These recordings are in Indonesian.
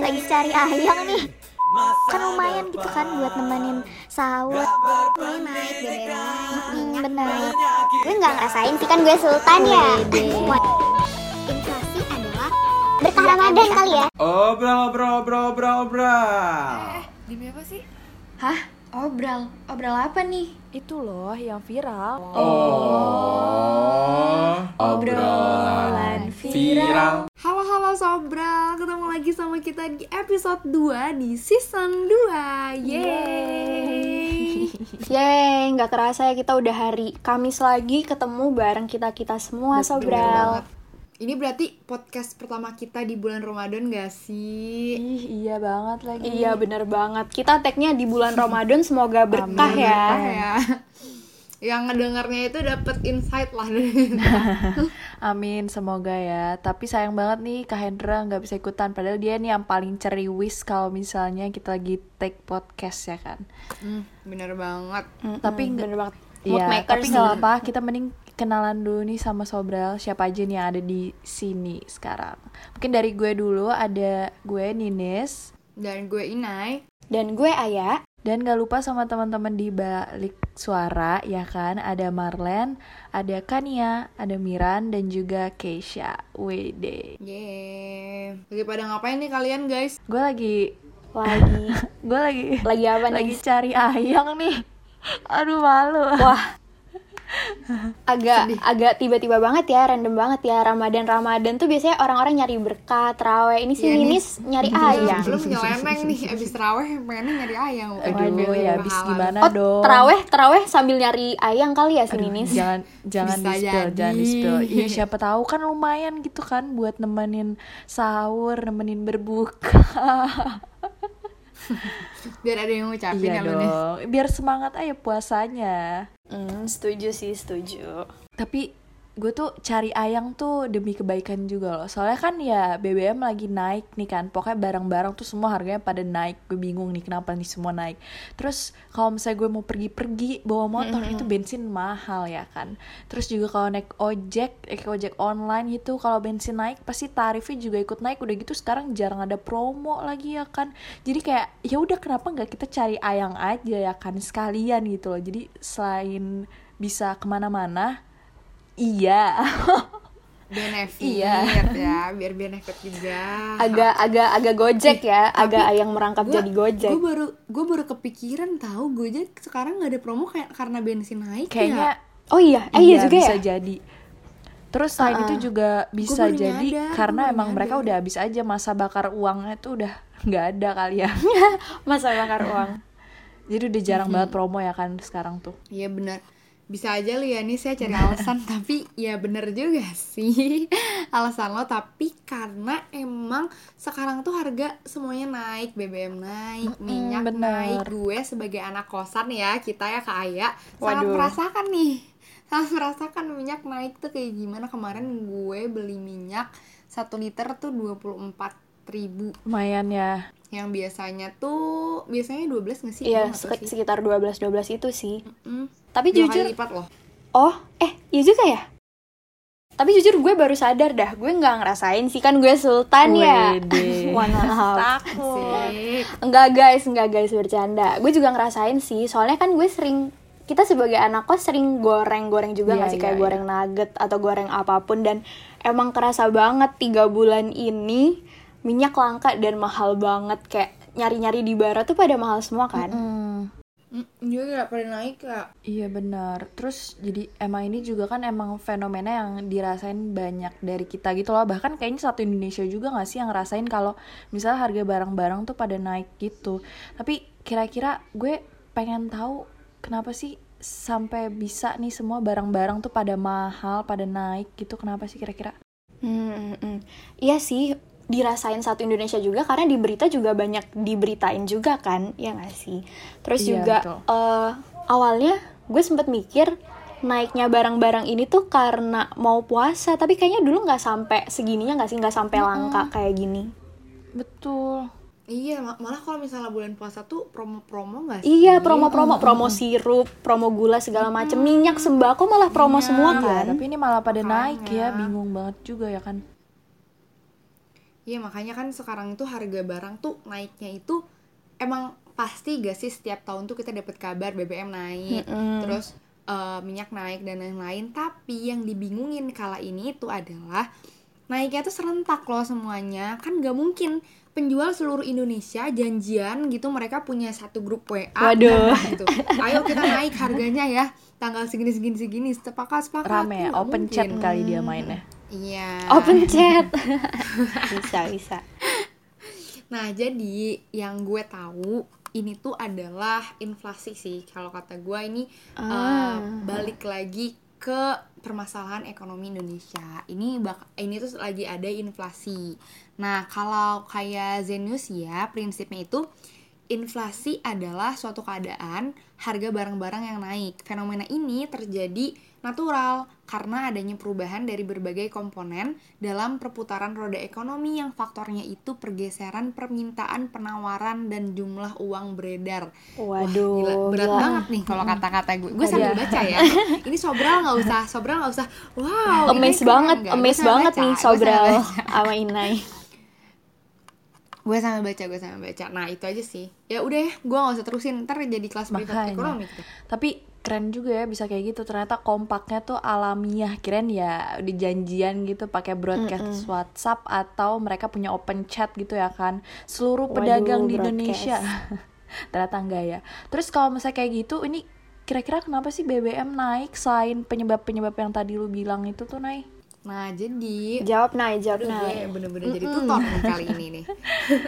lagi cari ayang nih kan lumayan gitu kan buat nemenin sahur Gue naik BBM hmm, bener Gue nggak ngerasain sih kan gue sultan ya. Inflasi adalah berkah Ramadan kali ya Obrol, obrol, obrol, obrol, obrol. Demi apa sih? Hah? Obral? Obral apa nih? Itu loh yang viral. Oh, obrolan viral. Halo halo Sobral, ketemu lagi sama kita di episode 2 di season 2. Yeay. Yeay, nggak kerasa ya kita udah hari Kamis lagi ketemu bareng kita-kita semua Betul Sobral banget. Ini berarti podcast pertama kita di bulan Ramadan gak sih? Ih, iya banget lagi. Iya bener banget Kita tagnya di bulan Ramadan semoga berkah Amin, ya berkah ya. Yang ngedengarnya itu dapat insight lah dari Amin, semoga ya. Tapi sayang banget nih Kak Hendra nggak bisa ikutan. Padahal dia nih yang paling ceriwis kalau misalnya kita lagi take podcast ya kan. Hmm, bener banget. Mm-mm, Tapi nggak- bener banget Iya, tapi nggak apa. Kita mending kenalan dulu nih sama Sobral siapa aja nih yang ada di sini sekarang. Mungkin dari gue dulu ada gue Ninis Dan gue Inai. Dan gue Aya dan gak lupa sama teman-teman di balik suara ya kan ada Marlen, ada Kania, ada Miran dan juga Keisha. WD. Yeay. Lagi pada ngapain nih kalian guys? Gue lagi Lagi gue lagi Lagi apa nih? lagi cari ayang nih. Aduh malu. Wah agak agak tiba-tiba banget ya random banget ya Ramadan Ramadan tuh biasanya orang-orang nyari berkah terawih ini si Iya nih. Ninis nyari ayang Belum nyeleneng nih abis terawih pengennya nyari ayang. Aduh ya habis gimana oh dong? terawih terawih sambil nyari ayang kali ya si Ninis Jangan jangan Bisa di spill, jangan di spill. Iya siapa tahu kan lumayan gitu kan buat nemenin sahur, nemenin berbuka. Biar ada yang ngucapin iya ya nih. dong. Biar semangat aja puasanya. Hmm, setuju sih setuju. Tapi gue tuh cari ayang tuh demi kebaikan juga loh. Soalnya kan ya BBM lagi naik nih kan. Pokoknya barang-barang tuh semua harganya pada naik. Gue bingung nih kenapa nih semua naik. Terus kalau misalnya gue mau pergi-pergi bawa motor itu bensin mahal ya kan. Terus juga kalau naik ojek, naik ojek online gitu Kalau bensin naik pasti tarifnya juga ikut naik. Udah gitu sekarang jarang ada promo lagi ya kan. Jadi kayak ya udah kenapa nggak kita cari ayang aja ya kan sekalian gitu loh. Jadi selain bisa ke mana-mana Iya. Benefit Iya. ya, biar benefit juga. agak agak agak gojek ya agak ayang merangkap Gua- jadi gojek Gue baru gue baru kepikiran tahu Gojek sekarang nggak ada promo kayak karena bensin naik Kayaknya oh iya eh, iya, juga bisa ya jadi. Terus selain itu juga bisa jadi karena emang mereka udah habis aja masa bakar uangnya tuh udah nggak ada kali ya. masa bakar uang jadi udah jarang banget promo ya kan sekarang tuh. Iya benar. Bisa aja lu ya nih saya cari alasan tapi ya bener juga sih alasan lo tapi karena emang sekarang tuh harga semuanya naik BBM naik minyak bener. naik gue sebagai anak kosan ya kita ya kak Aya sangat Waduh. merasakan nih sangat merasakan minyak naik tuh kayak gimana kemarin gue beli minyak satu liter tuh 24 ribu Lumayan ya. Yang biasanya tuh biasanya 12 nggak sih iya sek- sih. sekitar 12 12 itu sih Hmm, tapi dua jujur kali lipat loh Oh, eh, iya juga ya? Tapi jujur gue baru sadar dah, gue nggak ngerasain sih kan gue sultan ya. Wede. Mohon maaf. Asik. Enggak guys, enggak guys bercanda. Gue juga ngerasain sih, soalnya kan gue sering kita sebagai anak kos sering goreng-goreng juga nggak sih iya, kayak iya. goreng nugget atau goreng apa pun dan emang kerasa banget tiga bulan ini minyak langka dan mahal banget kayak nyari-nyari di barat tuh pada mahal semua kan. Hmm. Mm, juga pada naik ya Iya benar. Terus jadi emang ini juga kan emang fenomena yang dirasain banyak dari kita gitu loh. Bahkan kayaknya satu Indonesia juga nggak sih yang ngerasain kalau misalnya harga barang-barang tuh pada naik gitu. Tapi kira-kira gue pengen tahu kenapa sih sampai bisa nih semua barang-barang tuh pada mahal, pada naik gitu. Kenapa sih kira-kira? Hmm, hmm, hmm. Iya sih, dirasain satu Indonesia juga karena di berita juga banyak diberitain juga kan, ya nggak sih. Terus Iya, juga betul. eh, awalnya gue sempet mikir naiknya barang-barang ini tuh karena mau puasa, tapi kayaknya dulu nggak sampai segininya nggak sih, nggak sampai langka kayak gini. Betul. Iya, ma- malah kalau misalnya bulan puasa tuh promo-promo gak sih? Iya, promo-promo, promo sirup, promo gula segala macem, minyak sembako malah promo semua Iya, kan. tapi ini malah pada naik ya, Makanya. bingung banget juga ya kan. Iya makanya kan sekarang itu harga barang tuh naiknya itu emang pasti gak sih setiap tahun tuh kita dapat kabar BBM naik, terus eh, minyak naik dan lain-lain. Tapi yang dibingungin kala ini itu adalah naiknya tuh serentak loh semuanya. Kan gak mungkin penjual seluruh Indonesia janjian gitu mereka punya satu grup WA Waduh. gitu. Ayo kita naik harganya ya tanggal segini segini segini sepakat sepakat Rame ya, Nggak open mungkin. chat kali dia mainnya. Iya. Open chat. bisa, bisa. Nah, jadi yang gue tahu ini tuh adalah inflasi sih. Kalau kata gue ini Ah. eh, balik lagi ke permasalahan ekonomi Indonesia. Ini bak ini tuh lagi ada inflasi. Nah, kalau kayak Zenius ya, prinsipnya itu inflasi adalah suatu keadaan harga barang-barang yang naik. Fenomena ini terjadi natural karena adanya perubahan dari berbagai komponen dalam perputaran roda ekonomi yang faktornya itu pergeseran permintaan, penawaran dan jumlah uang beredar. Wah, Waduh, gila, berat gila. banget nih kalau kata-kata gue. Gue sambil baca ya. Ini Sobral nggak usah, Sobral nggak usah. Wow, Amazed banget, amazed banget baca, nih Sobral sama Inai. Gue sambil baca gue sambil baca nah itu aja sih ya udah ya gue nggak usah terusin ntar jadi kelas privat ekonomi kita. Tapi keren juga ya bisa kayak gitu. Ternyata kompaknya tuh alamiah. Kirain ya di janjian gitu pakai broadcast WhatsApp atau mereka punya open chat gitu ya kan. Seluruh Waduh, pedagang di broadcast. Indonesia. Ternyata enggak ya. Terus kalau misalnya kayak gitu ini kira-kira kenapa sih BBM naik selain penyebab-penyebab yang tadi lu bilang itu tuh naik? Nah jadi Jawab Nai, jawab aduh, gue Nai. bener-bener jadi tutor nih kali ini nih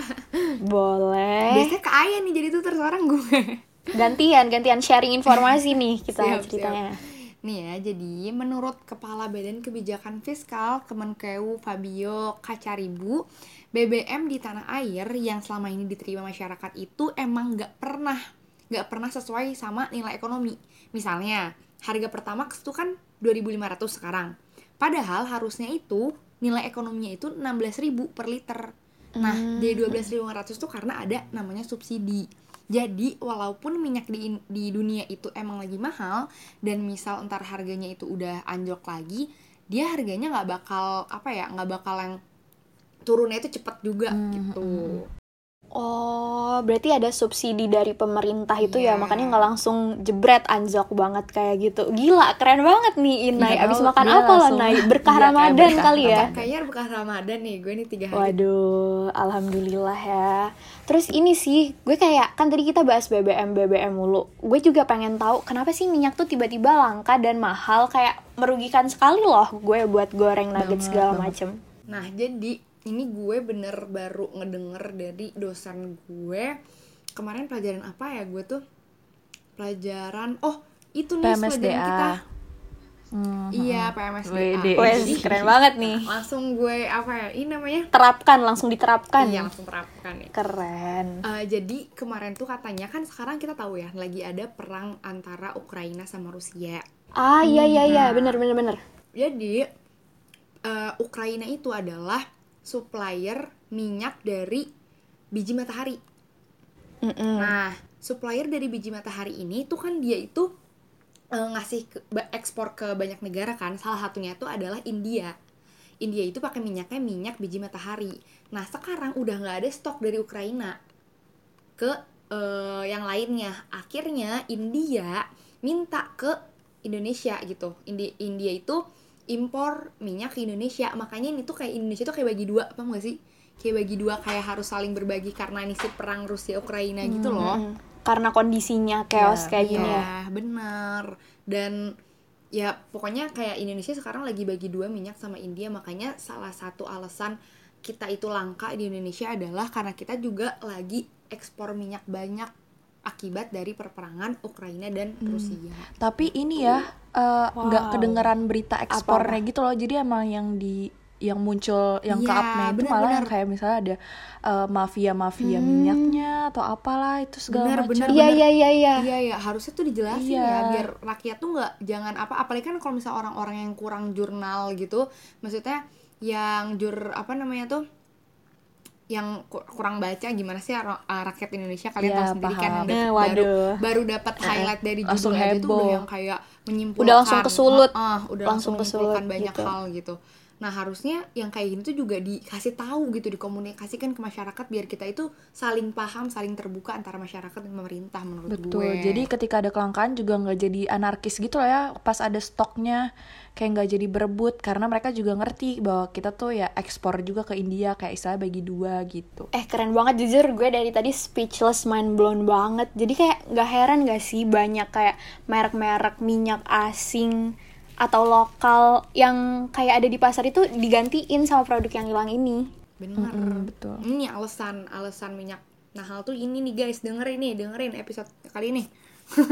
Boleh. biasanya ke Aya nih jadi tutor sekarang gue Gantian, gantian sharing informasi nih kita Siap, ceritanya. Nih ya, jadi menurut Kepala Badan Kebijakan Fiskal Kemenkeu Fabio Kacaribu, BBM di tanah air yang selama ini diterima masyarakat itu emang nggak pernah nggak pernah sesuai sama nilai ekonomi. Misalnya, harga Pertamax itu kan 2.500 sekarang. Padahal harusnya itu nilai ekonominya itu 16.000 per liter. Nah, jadi 12.500 tuh karena ada namanya subsidi. Jadi, walaupun minyak di, di dunia itu emang lagi mahal dan misal entar harganya itu udah anjlok lagi, dia harganya nggak bakal apa ya, nggak bakal yang turunnya itu cepet juga gitu. Oh, berarti ada subsidi dari pemerintah itu ya, Iya. makanya nggak langsung jebret anjlok banget kayak gitu. Gila, keren banget nih Inai. Iya, Abis makan apa lo langsung- Nai? Berkah Iya, kayak Ramadan berkah kali ya? Kayaknya bukan Ramadan nih, gue nih tiga hari. Waduh, alhamdulillah ya. Terus ini sih, gue kayak kan tadi kita bahas BBM BBM mulu. Gue juga pengen tahu kenapa sih minyak tuh tiba-tiba langka dan mahal kayak merugikan sekali loh gue buat goreng nugget segala macem. Nah, jadi ini gue bener baru ngedenger dari dosen gue kemarin pelajaran apa ya gue tuh pelajaran oh itu nih pelajaran PMSDA. kita Hmm. iya PMSDA. Wes, Jadi, keren banget nih. langsung gue apa ya ini namanya Terapkan, langsung diterapkan. iya langsung terapkan ya Keren. Eh, jadi kemarin tuh katanya kan sekarang kita tahu ya lagi ada perang antara Ukraina sama Rusia Ah, iya iya iya, bener bener bener. Jadi eh, Ukraina itu adalah supplier minyak dari biji matahari. Mm-mm. Nah, supplier dari biji matahari ini tuh kan dia itu eh, ngasih ke- ekspor ke banyak negara kan. Salah satunya itu adalah India. India itu pakai minyaknya minyak biji matahari. Nah, sekarang udah nggak ada stok dari Ukraina ke eh, yang lainnya. Akhirnya India minta ke Indonesia gitu. Indi- India itu impor minyak ke Indonesia. Makanya ini tuh kayak Indonesia tuh kayak bagi dua, apa nggak sih? Kayak bagi dua kayak harus saling berbagi karena ini sih perang Rusia Ukraina gitu loh. Mm. Karena kondisinya chaos kayak gini ya. Iya, bener. Dan ya pokoknya kayak Indonesia sekarang lagi bagi dua minyak sama India, makanya salah satu alasan kita itu langka di Indonesia adalah karena kita juga lagi ekspor minyak banyak akibat dari perperangan Ukraina dan Hmm. Rusia. Tapi ini ya eh, nggak Wow. kedengeran berita ekspornya gitu loh. Jadi emang yang di yang muncul yang ke Iya, up-nya itu benar, malah yang kayak misalnya ada mafia mafia minyaknya atau apalah itu segala macam. benar. Iya iya iya iya. Iya ya harusnya tuh dijelasin Iya. ya biar rakyat tuh nggak jangan apa apalagi kan kalau misalnya orang-orang yang kurang jurnal gitu maksudnya yang jur apa namanya tuh yang ku- kurang baca gimana sih uh, rakyat Indonesia kalian Iya, tahu sendiri kan paham. Eh, waduh. baru baru dapat highlight dari judul Langsung aja tuh udah yang kayak menyimpulkan Udah langsung kesulut. Ah, udah langsung, Langsung kesulut banyak gitu. hal gitu Nah harusnya yang kayak gini tuh juga dikasih tahu gitu, dikomunikasikan ke masyarakat biar kita itu saling paham, saling terbuka antara masyarakat dan pemerintah menurut Betul. gue. Jadi ketika ada kelangkaan juga nggak jadi anarkis gitu loh ya. Pas ada stoknya kayak nggak jadi berebut karena mereka juga ngerti bahwa kita tuh ya ekspor juga ke India kayak istilah bagi dua gitu. Eh keren banget jujur gue dari tadi speechless mind blown banget Jadi kayak gak heran gak sih banyak kayak merek-merek minyak asing atau lokal yang kayak ada di pasar itu digantiin sama produk yang hilang ini bener. Mm, betul. Ini alasan alasan minyak mahal tuh ini nih guys, dengerin nih, dengerin episode kali ini.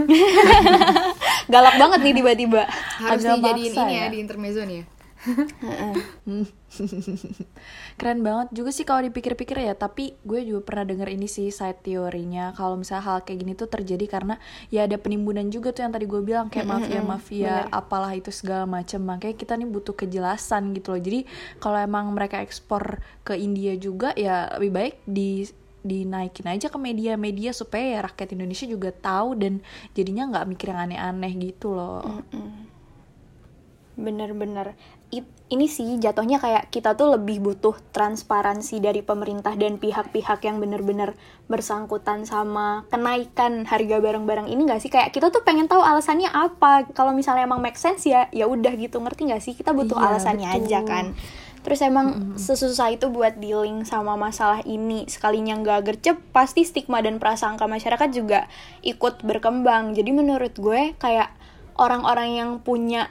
Galak banget nih tiba-tiba Harus Agak dijadiin ini ya ya. di intermezzo nih ya. Keren banget juga sih kalau dipikir-pikir ya, tapi gue juga pernah denger ini sih side teorinya kalau misalnya hal kayak gini tuh terjadi karena ya ada penimbunan juga tuh yang tadi gue bilang kayak mafia-mafia apalah itu segala macam. Makanya kita nih butuh kejelasan gitu loh. Jadi kalau emang mereka ekspor ke India juga ya lebih baik di dinaikin aja ke media-media supaya ya rakyat Indonesia juga tahu dan jadinya nggak mikir yang aneh-aneh gitu loh. Bener-bener Ini sih jatuhnya kayak kita tuh lebih butuh transparansi dari pemerintah dan pihak-pihak yang bener-bener bersangkutan sama kenaikan harga barang-barang. Ini gak sih? Kayak kita tuh pengen tahu alasannya apa. Kalau misalnya emang make sense ya ya udah gitu. Ngerti gak sih? Kita butuh Iya, alasannya betul. aja kan. Terus emang sesusah itu buat dealing sama masalah ini. Sekalinya nggak gercep, pasti stigma dan prasangka masyarakat juga ikut berkembang. Jadi menurut gue kayak orang-orang yang punya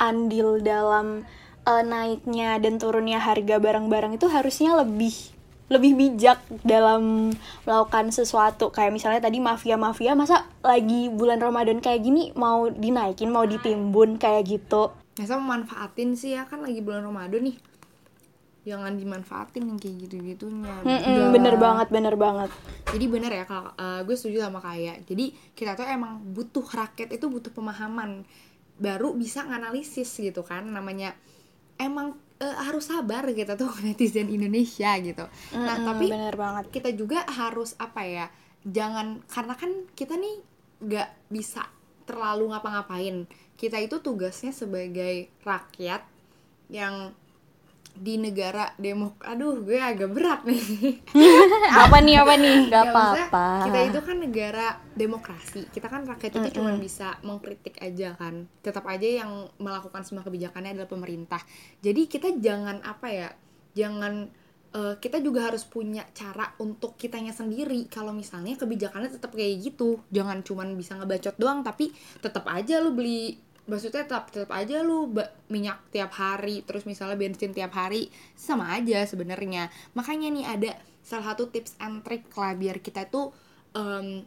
andil dalam eh, naiknya dan turunnya harga barang-barang itu harusnya lebih lebih bijak dalam melakukan sesuatu kayak misalnya tadi mafia-mafia masa lagi bulan Ramadan kayak gini mau dinaikin mau ditimbun kayak gitu Masa memanfaatin sih ya kan lagi bulan Ramadan nih. Jangan dimanfaatin yang kayak gitu-gitunya. Mm-mm, bener banget bener banget Jadi bener ya kalau eh, gue setuju sama kayak. Jadi kita tuh emang butuh rakyat itu butuh pemahaman baru bisa nganalisis gitu kan namanya emang eh, harus sabar kita tuh netizen Indonesia gitu. Nah, Mm-mm, tapi bener banget kita juga harus apa ya jangan karena kan kita nih nggak bisa terlalu ngapa-ngapain kita itu tugasnya sebagai rakyat yang di negara demok aduh gue agak berat nih. Apa nih apa nih? Gak Ya, apa-apa. kita itu kan negara demokrasi. Kita kan rakyat itu cuma bisa mengkritik aja kan. Tetap aja yang melakukan semua kebijakannya adalah pemerintah. Jadi kita jangan apa ya jangan eh, kita juga harus punya cara untuk kitanya sendiri. Kalau misalnya kebijakannya tetap kayak gitu jangan cuman bisa ngebacot doang tapi tetap aja lu beli maksudnya tetap tetap aja lu minyak tiap hari terus misalnya bensin tiap hari sama aja sebenarnya. Makanya nih ada salah satu tips and trick lah biar kita tuh em,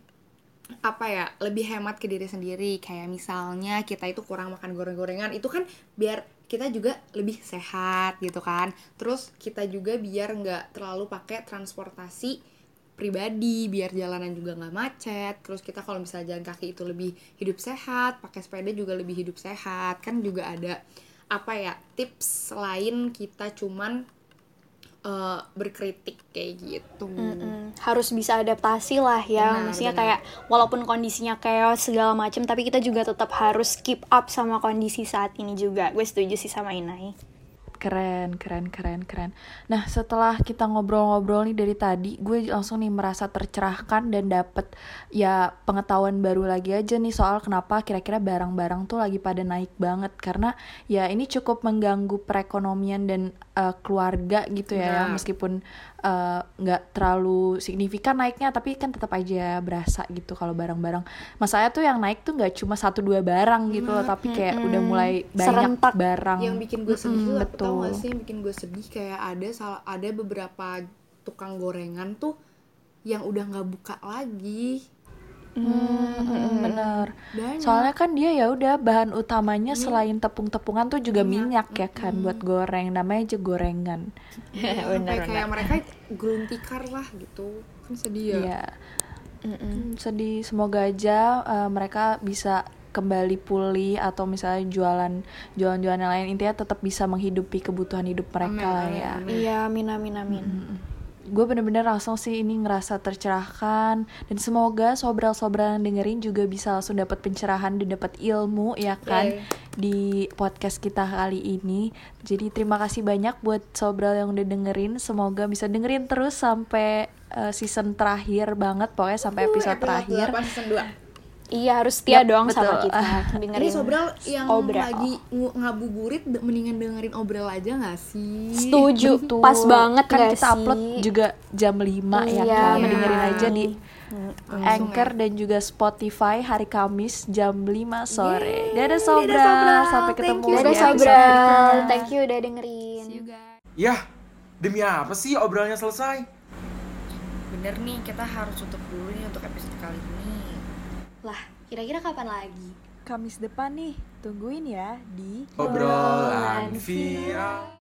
apa ya lebih hemat ke diri sendiri. Kayak misalnya kita itu kurang makan goreng-gorengan itu kan biar kita juga lebih sehat gitu kan. Terus kita juga biar nggak terlalu pakai transportasi pribadi biar jalanan juga nggak macet. Terus kita kalau misalnya jalan kaki itu lebih hidup sehat pakai sepeda juga lebih hidup sehat. Kan juga ada apa ya tips lain kita cuman eh, berkritik kayak gitu. Mm-mm. harus bisa adaptasi lah ya. Benar, maksudnya benar. kayak walaupun kondisinya chaos segala macam tapi kita juga tetap harus keep up sama kondisi saat ini juga. Gue setuju sih sama Inai Keren, keren, keren, keren. Nah, setelah kita ngobrol-ngobrol nih dari tadi, gue langsung nih merasa tercerahkan dan dapet ya pengetahuan baru lagi aja nih soal kenapa kira-kira barang-barang tuh lagi pada naik banget karena ya ini cukup mengganggu perekonomian dan eh, keluarga gitu ya, Benar. meskipun eh, nggak terlalu signifikan naiknya tapi kan tetap aja berasa gitu kalau barang-barang. Masalahnya tuh yang naik tuh nggak cuma satu dua barang gitu loh, tapi kayak udah mulai banyak Serentak. barang. yang bikin gue sedih Mm-mm, tuh betul. tau gak sih yang bikin gue sedih kayak ada salah ada beberapa tukang gorengan tuh yang udah nggak buka lagi Mm, bener. Banyak. Soalnya kan dia ya udah bahan utamanya selain tepung-tepungan tuh juga minyak ya kan buat goreng. Namanya aja gorengan. Ya, sampai kayak mereka gulung tikar lah gitu kan sedih ya Iya. Hmm, sedih. Semoga aja eh, mereka bisa kembali pulih atau misalnya jualan jualan-jualan yang lain intinya tetap bisa menghidupi kebutuhan hidup mereka Amin, lah amin, ya. iya amin amin amin gue bener-bener langsung sih ini ngerasa tercerahkan dan semoga sobral-sobral yang dengerin juga bisa langsung dapat pencerahan dan dapat ilmu ya kan Yay. di podcast kita kali ini. Jadi terima kasih banyak buat Sobral yang udah dengerin. Semoga bisa dengerin terus sampai eh, season terakhir banget pokoknya sampai episode terakhir. 8 season 2. Iya harus setia dong sama betul. kita. Ini Dengerin Sobral yang Obral. lagi ngabuburit mendingan dengerin obral aja gak sih? Setuju, Betul. pas banget kan gak kita sih? upload juga jam 5 ya Iya, kan. bener. Dengerin aja di Langsung Anchor ya. dan juga Spotify hari Kamis jam 5 sore. Dadah Dadah, Sobral, Sobral. sampai Thank ketemu you, di Dadah episode Sobral, thank you udah dengerin. Yah, demi apa sih obrolnya selesai? Bener nih, kita harus tutup dulu nih untuk episode kali ini. Lah, kira-kira kapan lagi? Kamis depan nih. Tungguin ya di Obrolan viral.